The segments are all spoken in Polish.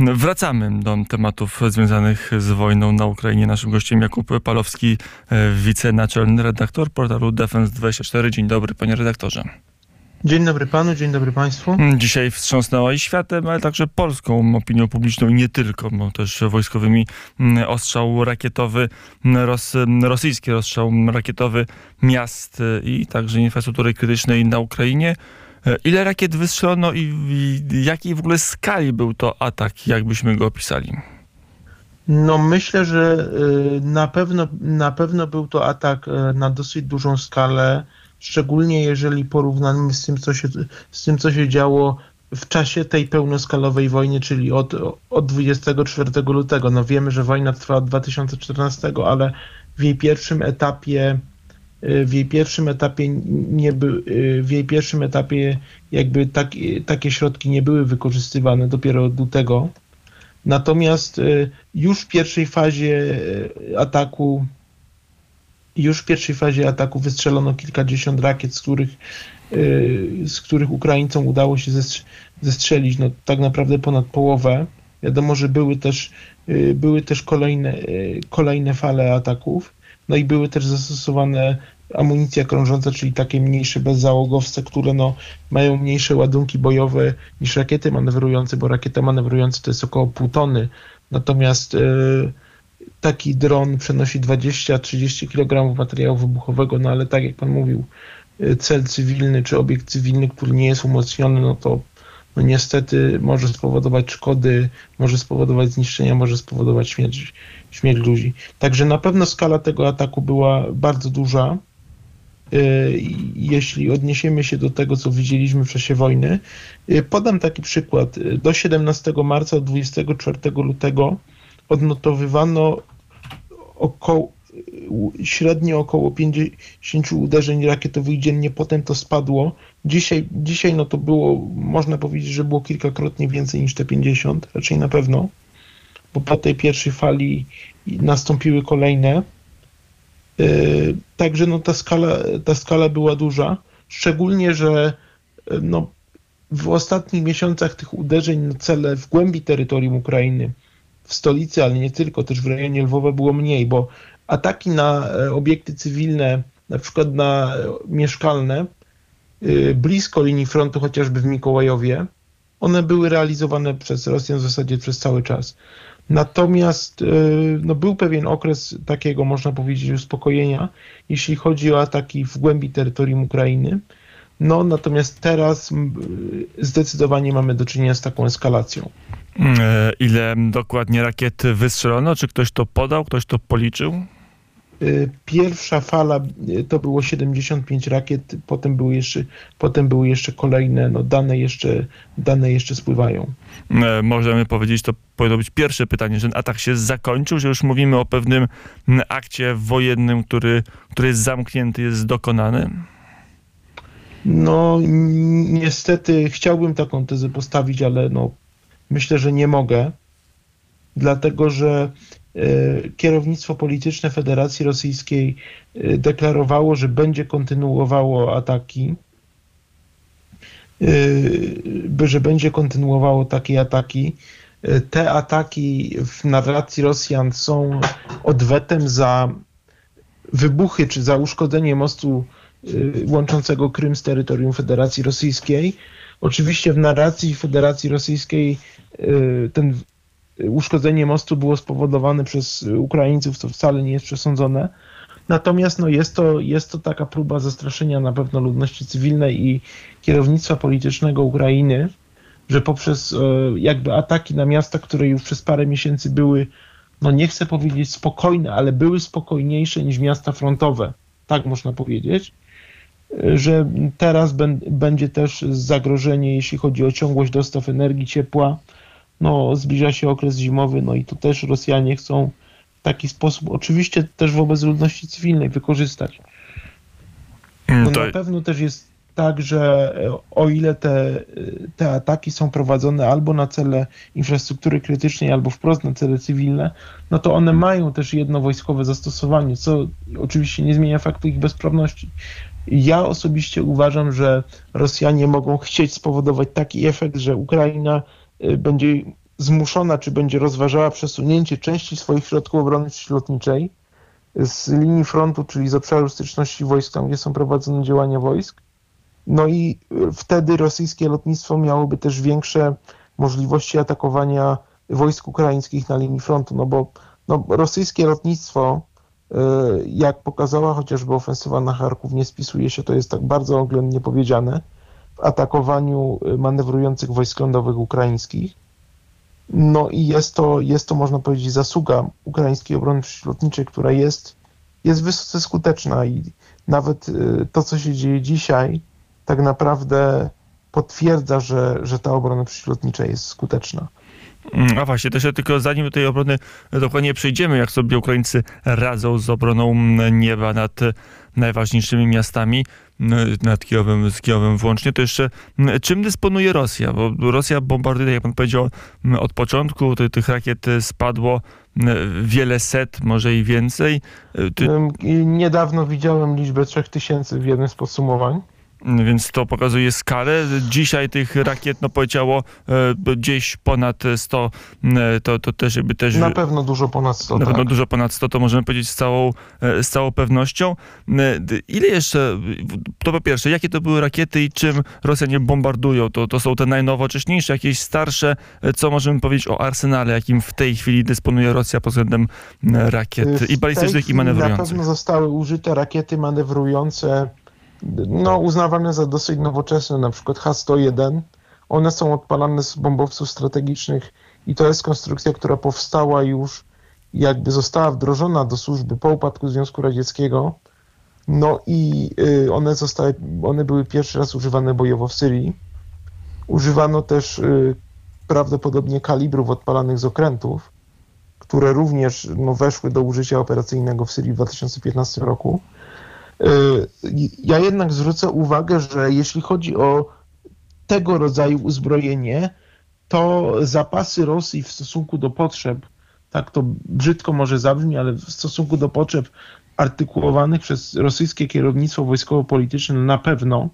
Wracamy do tematów związanych z wojną na Ukrainie. Naszym gościem Jakub Palowski, e, wicenaczelny redaktor portalu Defense24. Dzień dobry, panie redaktorze. Dzień dobry panu, dzień dobry państwu. Dzisiaj wstrząsnęła i światem, ale także polską opinią publiczną i nie tylko, bo też wojskowymi mm, ostrzał rakietowy, mm, ros, rosyjski ostrzał rakietowy miast e, i także infrastruktury krytycznej na Ukrainie. E, ile rakiet wystrzelono i, i jakiej w ogóle skali był to atak, jakbyśmy go opisali? No myślę, że y, na pewno, na pewno był to atak e, na dosyć dużą skalę, szczególnie jeżeli porównamy z tym, co się, z tym, co się działo w czasie tej pełnoskalowej wojny, czyli od, od 24 lutego. No wiemy, że wojna trwa od 2014, ale w jej pierwszym etapie w jej pierwszym etapie nie by, y, w jej pierwszym etapie jakby tak, takie środki nie były wykorzystywane dopiero od lutego. Natomiast y, już w pierwszej fazie ataku już w pierwszej fazie ataku wystrzelono kilkadziesiąt rakiet, z których, z których Ukraińcom udało się zestrzelić no, tak naprawdę ponad połowę. Wiadomo, że były też, były też kolejne, kolejne fale ataków. No i były też zastosowane amunicja krążąca, czyli takie mniejsze bezzałogowce, które no, mają mniejsze ładunki bojowe niż rakiety manewrujące, bo rakieta manewrująca to jest około pół tony. Natomiast e, taki dron przenosi 20-30 kg materiału wybuchowego, no ale tak jak pan mówił, e, cel cywilny czy obiekt cywilny, który nie jest umocniony, no to no niestety może spowodować szkody, może spowodować zniszczenia, może spowodować śmierć, śmierć ludzi. Także na pewno skala tego ataku była bardzo duża. E, jeśli odniesiemy się do tego, co widzieliśmy w czasie wojny, e, podam taki przykład. Do 17 marca, 24 lutego odnotowywano około, średnio około 50 uderzeń rakietowych dziennie, potem to spadło. Dzisiaj, dzisiaj no to było, można powiedzieć, że było kilkakrotnie więcej niż te 50, raczej na pewno, bo po tej pierwszej fali nastąpiły kolejne. E, także no ta skala, ta skala była duża, szczególnie, że e, no, w ostatnich miesiącach tych uderzeń na cele w głębi terytorium Ukrainy, w stolicy, ale nie tylko, też w rejonie Lwowa było mniej, bo ataki na e, obiekty cywilne, na przykład na mieszkalne, blisko linii frontu, chociażby w Mikołajowie, one były realizowane przez Rosjan w zasadzie przez cały czas. Natomiast e, no, był pewien okres takiego, można powiedzieć, uspokojenia, jeśli chodzi o ataki w głębi terytorium Ukrainy. No, natomiast teraz zdecydowanie mamy do czynienia z taką eskalacją. E, ile dokładnie rakiet wystrzelono? Czy ktoś to podał, ktoś to policzył? Y, pierwsza fala y, to było 75 rakiet, potem były jeszcze, potem były jeszcze kolejne, no dane jeszcze, dane jeszcze spływają. E, możemy powiedzieć, to powinno być pierwsze pytanie, że atak się zakończył, że już mówimy o pewnym akcie wojennym, który, który jest zamknięty, jest dokonany? No niestety chciałbym taką tezę postawić, ale no myślę, że nie mogę, dlatego że E, kierownictwo polityczne Federacji Rosyjskiej e, deklarowało, że będzie kontynuowało ataki, e, że będzie kontynuowało takie ataki. Te ataki w narracji Rosjan są odwetem za wybuchy czy za uszkodzenie mostu łączącego Krym z terytorium Federacji Rosyjskiej. Oczywiście w narracji Federacji Rosyjskiej ten uszkodzenie mostu było spowodowane przez Ukraińców, co wcale nie jest przesądzone. Natomiast no, jest, to, jest to taka próba zastraszenia na pewno ludności cywilnej i kierownictwa politycznego Ukrainy, że poprzez e, jakby ataki na miasta, które już przez parę miesięcy były, no nie chcę powiedzieć spokojne, ale były spokojniejsze niż miasta frontowe, tak można powiedzieć, że teraz będzie też zagrożenie, jeśli chodzi o ciągłość dostaw energii, ciepła, no, zbliża się okres zimowy, no i tu też Rosjanie chcą w taki sposób, oczywiście też wobec ludności cywilnej wykorzystać. No, to... Na pewno też jest tak, że e, o ile te, te ataki są prowadzone albo na cele infrastruktury krytycznej, albo wprost na cele cywilne, no to one mają też jedno wojskowe zastosowanie, co oczywiście nie zmienia faktu ich bezprawności. Ja osobiście uważam, że Rosjanie mogą chcieć spowodować taki efekt, że Ukraina będzie zmuszona, czy będzie rozważała przesunięcie części swoich środków obrony przeciwlotniczej z linii frontu, czyli z obszaru styczności wojsk, gdzie są prowadzone działania wojsk. No i wtedy rosyjskie lotnictwo miałoby też większe możliwości atakowania wojsk ukraińskich na linii frontu, no bo no, rosyjskie lotnictwo, y, jak pokazała chociażby ofensywa na Charków, nie spisuje się, to jest tak bardzo oględnie powiedziane, atakowaniu manewrujących wojsk lądowych ukraińskich. No i jest to, jest to można powiedzieć, zasługa ukraińskiej obrony przeciwlotniczej, która jest, jest wysoce skuteczna i nawet y, to, co się dzieje dzisiaj, tak naprawdę potwierdza, że, że ta obrona przeciwlotnicza jest skuteczna. Mm, a właśnie, też tylko zanim do tej obrony dokładnie przejdziemy, jak sobie Ukraińcy radzą z obroną nieba nad najważniejszymi miastami, nad Kijowem, z Kijowem włącznie, to jeszcze czym dysponuje Rosja? Bo Rosja bombarduje, jak pan powiedział, od początku tych rakiet spadło wiele set, może i więcej. Ty... Niedawno widziałem liczbę 3000 w jednym z podsumowań. Więc to pokazuje skalę. Dzisiaj tych rakiet, no powiedziało, e, gdzieś ponad 100, e, to, to też jakby też... Na pewno dużo ponad 100, Na tak. pewno dużo ponad 100, to możemy powiedzieć z całą, e, z całą pewnością. Ile jeszcze, to po pierwsze, jakie to były rakiety i czym Rosjanie bombardują? To, to są te najnowocześniejsze, jakieś starsze? Co możemy powiedzieć o arsenale, jakim w tej chwili dysponuje Rosja pod względem rakiet i balistycznych, i manewrujących? Na pewno zostały użyte rakiety manewrujące no, uznawane za dosyć nowoczesne, na przykład H-101. One są odpalane z bombowców strategicznych i to jest konstrukcja, która powstała już, jakby została wdrożona do służby po upadku Związku Radzieckiego. No i y, one zostały, one były pierwszy raz używane bojowo w Syrii. Używano też y, prawdopodobnie kalibrów odpalanych z okrętów, które również no, weszły do użycia operacyjnego w Syrii w 2015 roku. Y, ja jednak zwrócę uwagę, że jeśli chodzi o tego rodzaju uzbrojenie, to zapasy Rosji w stosunku do potrzeb, tak to brzydko może zabrzmi, ale w stosunku do potrzeb artykułowanych przez rosyjskie kierownictwo wojskowo-polityczne na pewno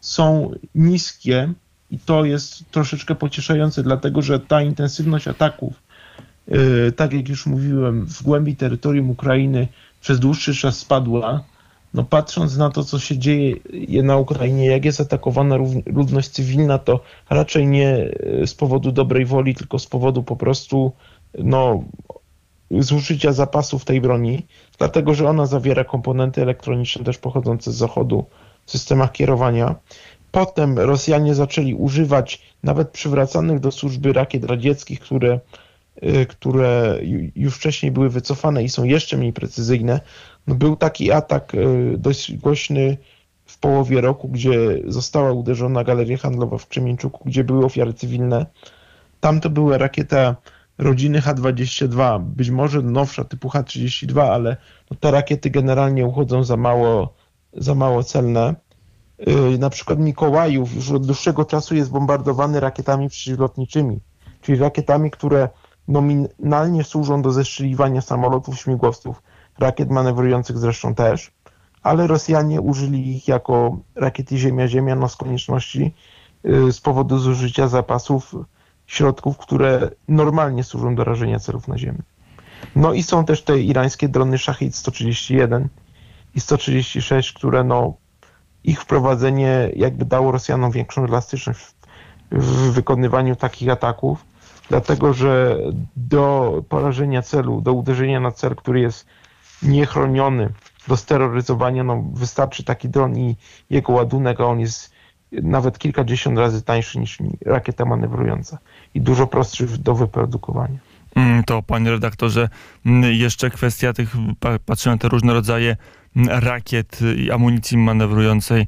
są niskie i to jest troszeczkę pocieszające, dlatego że ta intensywność ataków, y, tak jak już mówiłem, w głębi terytorium Ukrainy przez dłuższy czas spadła no patrząc na to, co się dzieje na Ukrainie, jak jest atakowana ludność cywilna, to raczej nie e, z powodu dobrej woli, tylko z powodu po prostu no, zużycia zapasów tej broni, dlatego że ona zawiera komponenty elektroniczne też pochodzące z zachodu w systemach kierowania. Potem Rosjanie zaczęli używać nawet przywracanych do służby rakiet radzieckich, które, które już wcześniej były wycofane i są jeszcze mniej precyzyjne. No, był taki atak e, dość głośny w połowie roku, gdzie została uderzona galeria handlowa w Krzemieńczuku, gdzie były ofiary cywilne. Tam to była rakieta rodziny H-22, być może nowsza typu H-32, ale no te rakiety generalnie uchodzą za mało, za mało celne. E, na przykład Mikołajów już od dłuższego czasu jest bombardowany rakietami przeciwlotniczymi, czyli rakietami, które nominalnie służą do zestrzeliwania samolotów, śmigłowców rakiet manewrujących zresztą też, ale Rosjanie użyli ich jako rakiety Ziemia-Ziemia no z konieczności y, z powodu zużycia zapasów środków, które normalnie służą do rażenia celów na ziemi. No i są też te irańskie drony Shahid 131 i 136, które no ich wprowadzenie jakby dało Rosjanom większą elastyczność w wykonywaniu takich ataków, dlatego że do porażenia celu, do uderzenia na cel, który jest niechroniony do steroryzowania, no wystarczy taki dron i jego ładunek, a on jest nawet kilkadziesiąt razy tańszy niż rakieta manewrująca i dużo prostszy do wyprodukowania. Mm, to panie redaktorze, mm, jeszcze kwestia tych, patrzę na te różne rodzaje mm, rakiet i amunicji manewrującej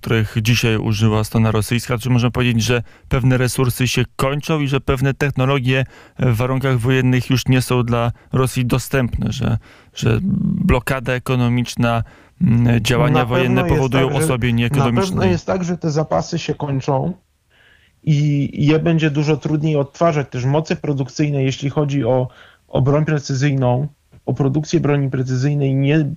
których dzisiaj użyła strona rosyjska? Czy można powiedzieć, że pewne resursy się kończą i że pewne technologie w warunkach wojennych już nie są dla Rosji dostępne, że, że blokada ekonomiczna, mm, działania wojenne powodują tak, osłabienie ekonomiczne? Na pewno jest tak, że te zapasy się kończą i je będzie dużo trudniej odtwarzać. Też moce produkcyjne, jeśli chodzi o, o broń precyzyjną, o produkcję broni precyzyjnej, nie,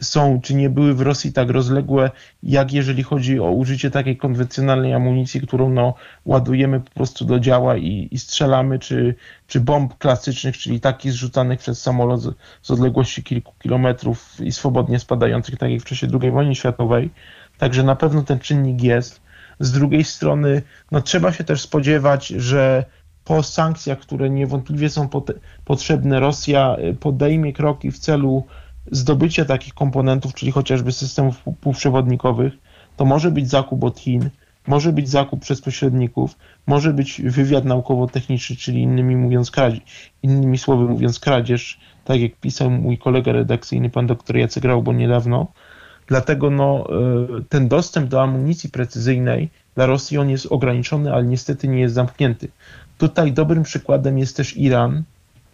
są, czy nie były w Rosji tak rozległe, jak jeżeli chodzi o użycie takiej konwencjonalnej amunicji, którą no, ładujemy po prostu do działa i, i strzelamy, czy, czy bomb klasycznych, czyli takich zrzucanych przez samolot z, z odległości kilku kilometrów i swobodnie spadających, tak jak w czasie II wojny światowej. Także na pewno ten czynnik jest. Z drugiej strony, no, trzeba się też spodziewać, że po sankcjach, które niewątpliwie są potrzebne, Rosja y, podejmie kroki w celu zdobycia takich komponentów, czyli chociażby systemów półprzewodnikowych, to może być zakup od Chin, może być zakup przez pośredników, może być wywiad naukowo-techniczny, czyli innymi mówiąc kradzież, innymi słowy mówiąc kradzież, tak jak pisał mój kolega redakcyjny, pan doktor Jacek Graubo niedawno. Dlatego no, e, ten dostęp do amunicji precyzyjnej dla Rosji on jest ograniczony, ale niestety nie jest zamknięty. Tutaj dobrym przykładem jest też Iran,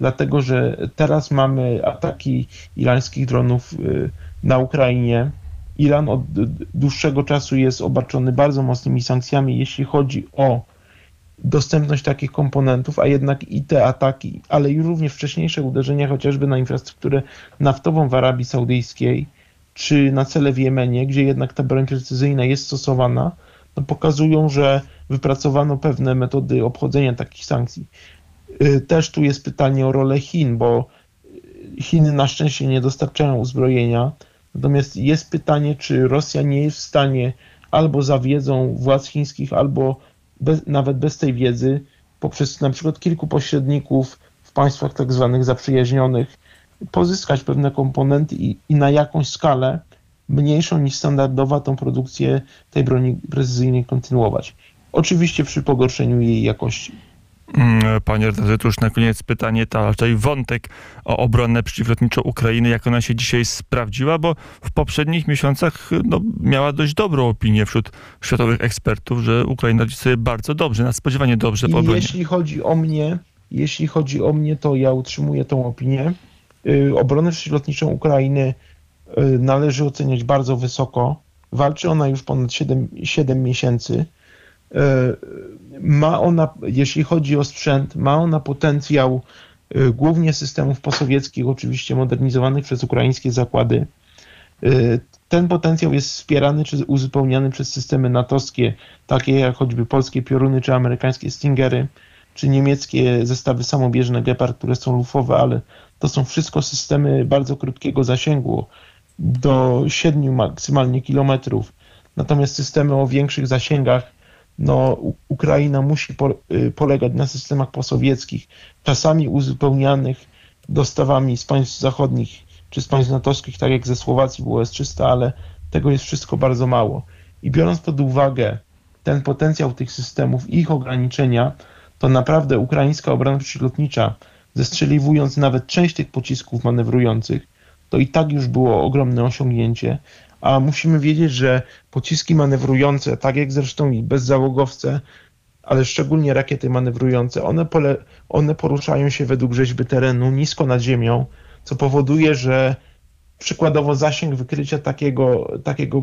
dlatego że teraz mamy ataki irańskich dronów y, na Ukrainie. Iran od dłuższego czasu jest obarczony bardzo mocnymi sankcjami, jeśli chodzi o dostępność takich komponentów, a jednak i te ataki, ale i również wcześniejsze uderzenia chociażby na infrastrukturę naftową w Arabii Saudyjskiej czy na cele w Jemenie, gdzie jednak ta broń precyzyjna jest stosowana, no pokazują, że wypracowano pewne metody obchodzenia takich sankcji. Y, też tu jest pytanie o rolę Chin, bo Chiny na szczęście nie dostarczają uzbrojenia. Natomiast jest pytanie, czy Rosja nie jest w stanie albo za wiedzą władz chińskich, albo bez, nawet bez tej wiedzy, poprzez na przykład kilku pośredników w państwach tak zwanych zaprzyjaźnionych, pozyskać pewne komponenty i, i na jakąś skalę mniejszą niż standardowa tą produkcję tej broni precyzyjnej kontynuować. Oczywiście przy pogorszeniu jej jakości. Mm, panie redaktorze, to już na koniec pytanie, ta raczej wątek o obronę przeciwlotniczą Ukrainy, jak ona się dzisiaj sprawdziła, bo w poprzednich miesiącach no, miała dość dobrą opinię wśród światowych ekspertów, że Ukraina radzi sobie bardzo dobrze, nadspodziewanie dobrze po obronie. Jeśli chodzi o mnie, jeśli chodzi o mnie, to ja utrzymuję tą opinię. Y, obronę przeciwlotniczą Ukrainy y, należy oceniać bardzo wysoko. Walczy ona już ponad 7, 7 miesięcy ma ona, jeśli chodzi o sprzęt, ma ona potencjał e, głównie systemów posowieckich, oczywiście modernizowanych przez ukraińskie zakłady. E, ten potencjał jest wspierany czy uzupełniany przez systemy natowskie, takie jak choćby polskie pioruny, czy amerykańskie Stingery, czy niemieckie zestawy samobieżne Gepard, które są lufowe, ale to są wszystko systemy bardzo krótkiego zasięgu, do 7 maksymalnie kilometrów. Natomiast systemy o większych zasięgach no, Ukraina musi po, y, polegać na systemach posowieckich, czasami uzupełnianych dostawami z państw zachodnich czy z państw natowskich, tak jak ze Słowacji było S-300, ale tego jest wszystko bardzo mało. I biorąc pod uwagę ten potencjał tych systemów i ich ograniczenia, to naprawdę ukraińska obrona przeciwlotnicza, zestrzeliwując nawet część tych pocisków manewrujących, to i tak już było ogromne osiągnięcie, a musimy wiedzieć, że pociski manewrujące, tak jak zresztą i bezzałogowce, ale szczególnie rakiety manewrujące, one, pole, one poruszają się według rzeźby terenu nisko nad ziemią, co powoduje, że przykładowo zasięg wykrycia takiego, takiego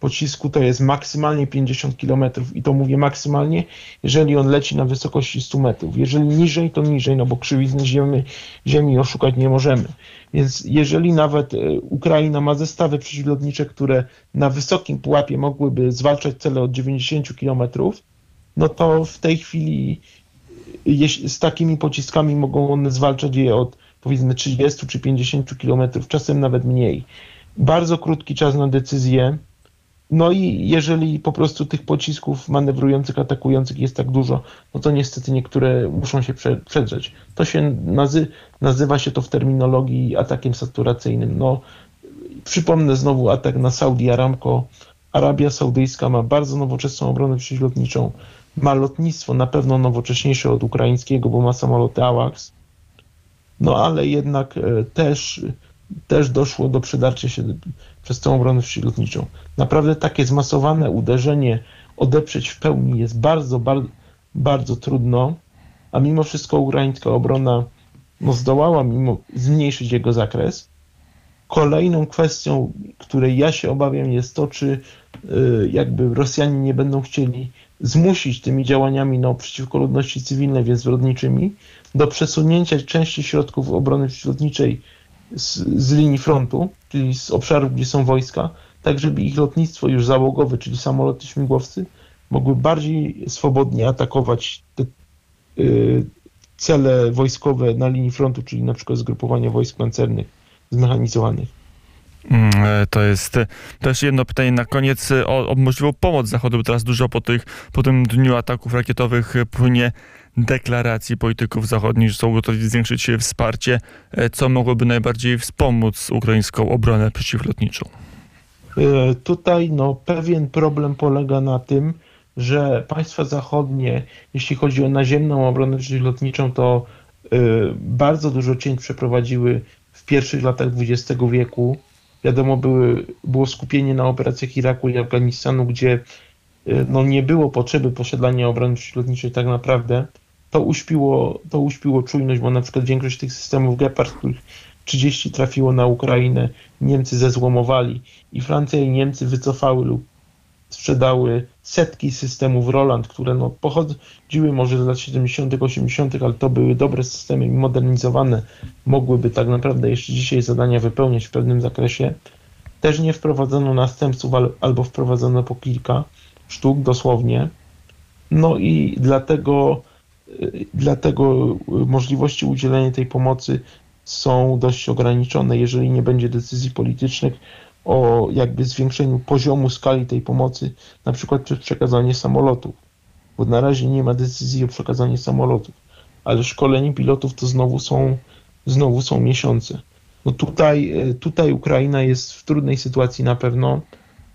pocisku to jest maksymalnie 50 km i to mówię maksymalnie, jeżeli on leci na wysokości 100 metrów. Jeżeli niżej, to niżej, no bo krzywizny ziemi, ziemi oszukać nie możemy. Więc jeżeli nawet e, Ukraina ma zestawy przeciwlotnicze, które na wysokim pułapie mogłyby zwalczać cele od 90 km, no to w tej chwili z takimi pociskami mogą one zwalczać je od powiedzmy 30 czy 50 km, czasem nawet mniej. Bardzo krótki czas na decyzję, no i jeżeli po prostu tych pocisków manewrujących, atakujących jest tak dużo, no to niestety niektóre muszą się przedrzeć. To się nazy nazywa się to w terminologii atakiem saturacyjnym. No, przypomnę znowu atak na Saudi Aramco. Arabia Saudyjska ma bardzo nowoczesną obronę przeciwlotniczą. Ma lotnictwo na pewno nowocześniejsze od ukraińskiego, bo ma samoloty AWACS. No ale jednak e, też też doszło do przedarcia się przez tą obronę przeciwlotniczą. Naprawdę takie zmasowane uderzenie odeprzeć w pełni jest bardzo, bardzo, bardzo trudno, a mimo wszystko ukraińska obrona no, zdołała mimo zmniejszyć jego zakres. Kolejną kwestią, której ja się obawiam, jest to, czy y, jakby Rosjanie nie będą chcieli zmusić tymi działaniami no, przeciwko ludności cywilnej, więc zbrodniczymi, do przesunięcia części środków obrony przeciwlotniczej z, z linii frontu, czyli z obszarów, gdzie są wojska, tak żeby ich lotnictwo już załogowe, czyli samoloty, śmigłowcy, mogły bardziej swobodnie atakować te y, cele wojskowe na linii frontu, czyli na przykład zgrupowania wojsk pancernych, zmechanizowanych. Mm, e, To jest e, też jedno pytanie na koniec e, o, o możliwą pomoc Zachodu. bo Teraz dużo po, tych, po tym dniu ataków rakietowych płynie deklaracji polityków zachodnich, że są gotowi zwiększyć wsparcie. Co mogłoby najbardziej wspomóc ukraińską obronę przeciwlotniczą? Tutaj no, pewien problem polega na tym, że państwa zachodnie, jeśli chodzi o naziemną obronę przeciwlotniczą, to e, bardzo dużo cięć przeprowadziły w pierwszych latach XX wieku. Wiadomo, były, było skupienie na operacjach Iraku i Afganistanu, gdzie e, no, nie było potrzeby posiadania obrony przeciwlotniczej tak naprawdę. To uśpiło, to uśpiło czujność, bo na przykład większość tych systemów Gepard, których 30 trafiło na Ukrainę, Niemcy zezłomowali i Francja i Niemcy wycofały lub sprzedały setki systemów Roland, które no, pochodziły może z lat 70., 80., ale to były dobre systemy modernizowane, mogłyby tak naprawdę jeszcze dzisiaj zadania wypełniać w pewnym zakresie. Też nie wprowadzono następców, al- albo wprowadzono po kilka sztuk dosłownie. No i dlatego, y, dlatego y, możliwości udzielenia tej pomocy są dość ograniczone, jeżeli nie będzie decyzji politycznych o jakby zwiększeniu poziomu skali tej pomocy, na przykład przez przekazanie samolotów, bo na razie nie ma decyzji o przekazaniu samolotów, ale szkolenie pilotów to znowu są, znowu są miesiące. No tutaj, e, tutaj Ukraina jest w trudnej sytuacji na pewno,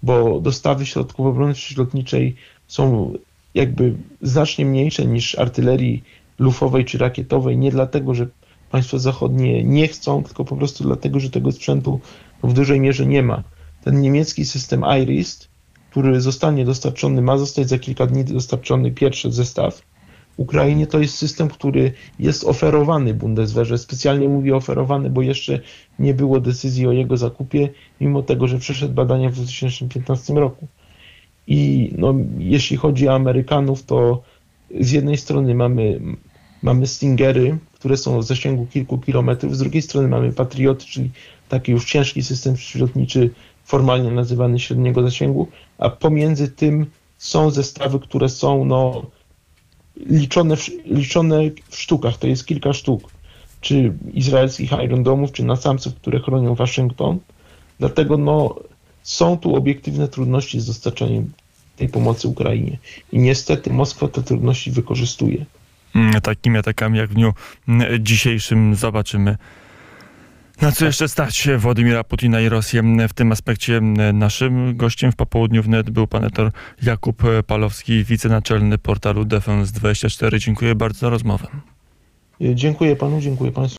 bo dostawy środków obrony przeciwlotniczej są jakby znacznie mniejsze niż artylerii lufowej czy rakietowej, nie dlatego, że państwa zachodnie nie chcą, tylko po prostu dlatego, że tego sprzętu w dużej mierze nie ma. Ten niemiecki system IRIS, który zostanie dostarczony, ma zostać za kilka dni dostarczony pierwszy zestaw. Ukrainie to jest system, który jest oferowany Bundeswehrze. Specjalnie mówię oferowany, bo jeszcze nie było decyzji o jego zakupie, mimo tego, że przeszedł badania w 2015 roku. I no, jeśli chodzi o Amerykanów, to z jednej strony mamy, mamy Stingery, które są w zasięgu kilku kilometrów, z drugiej strony mamy Patrioty, czyli taki już ciężki system przeciwlotniczy, formalnie nazywany średniego zasięgu, a pomiędzy tym są zestawy, które są no, liczone, w, liczone w sztukach, to jest kilka sztuk, czy izraelskich Iron Domów, czy nasamców, które chronią Waszyngton. Dlatego no, są tu obiektywne trudności z dostarczaniem tej pomocy Ukrainie. I niestety Moskwa te trudności wykorzystuje. Mm, Takimi atakami jak w dniu dzisiejszym zobaczymy. Na co jeszcze stać Władimira Putina i Rosję w tym aspekcie? Naszym gościem w popołudniu wnet był pan etor Jakub Palowski, wicenaczelny portalu Defense24. Dziękuję bardzo za rozmowę. Dziękuję panu, dziękuję państwu.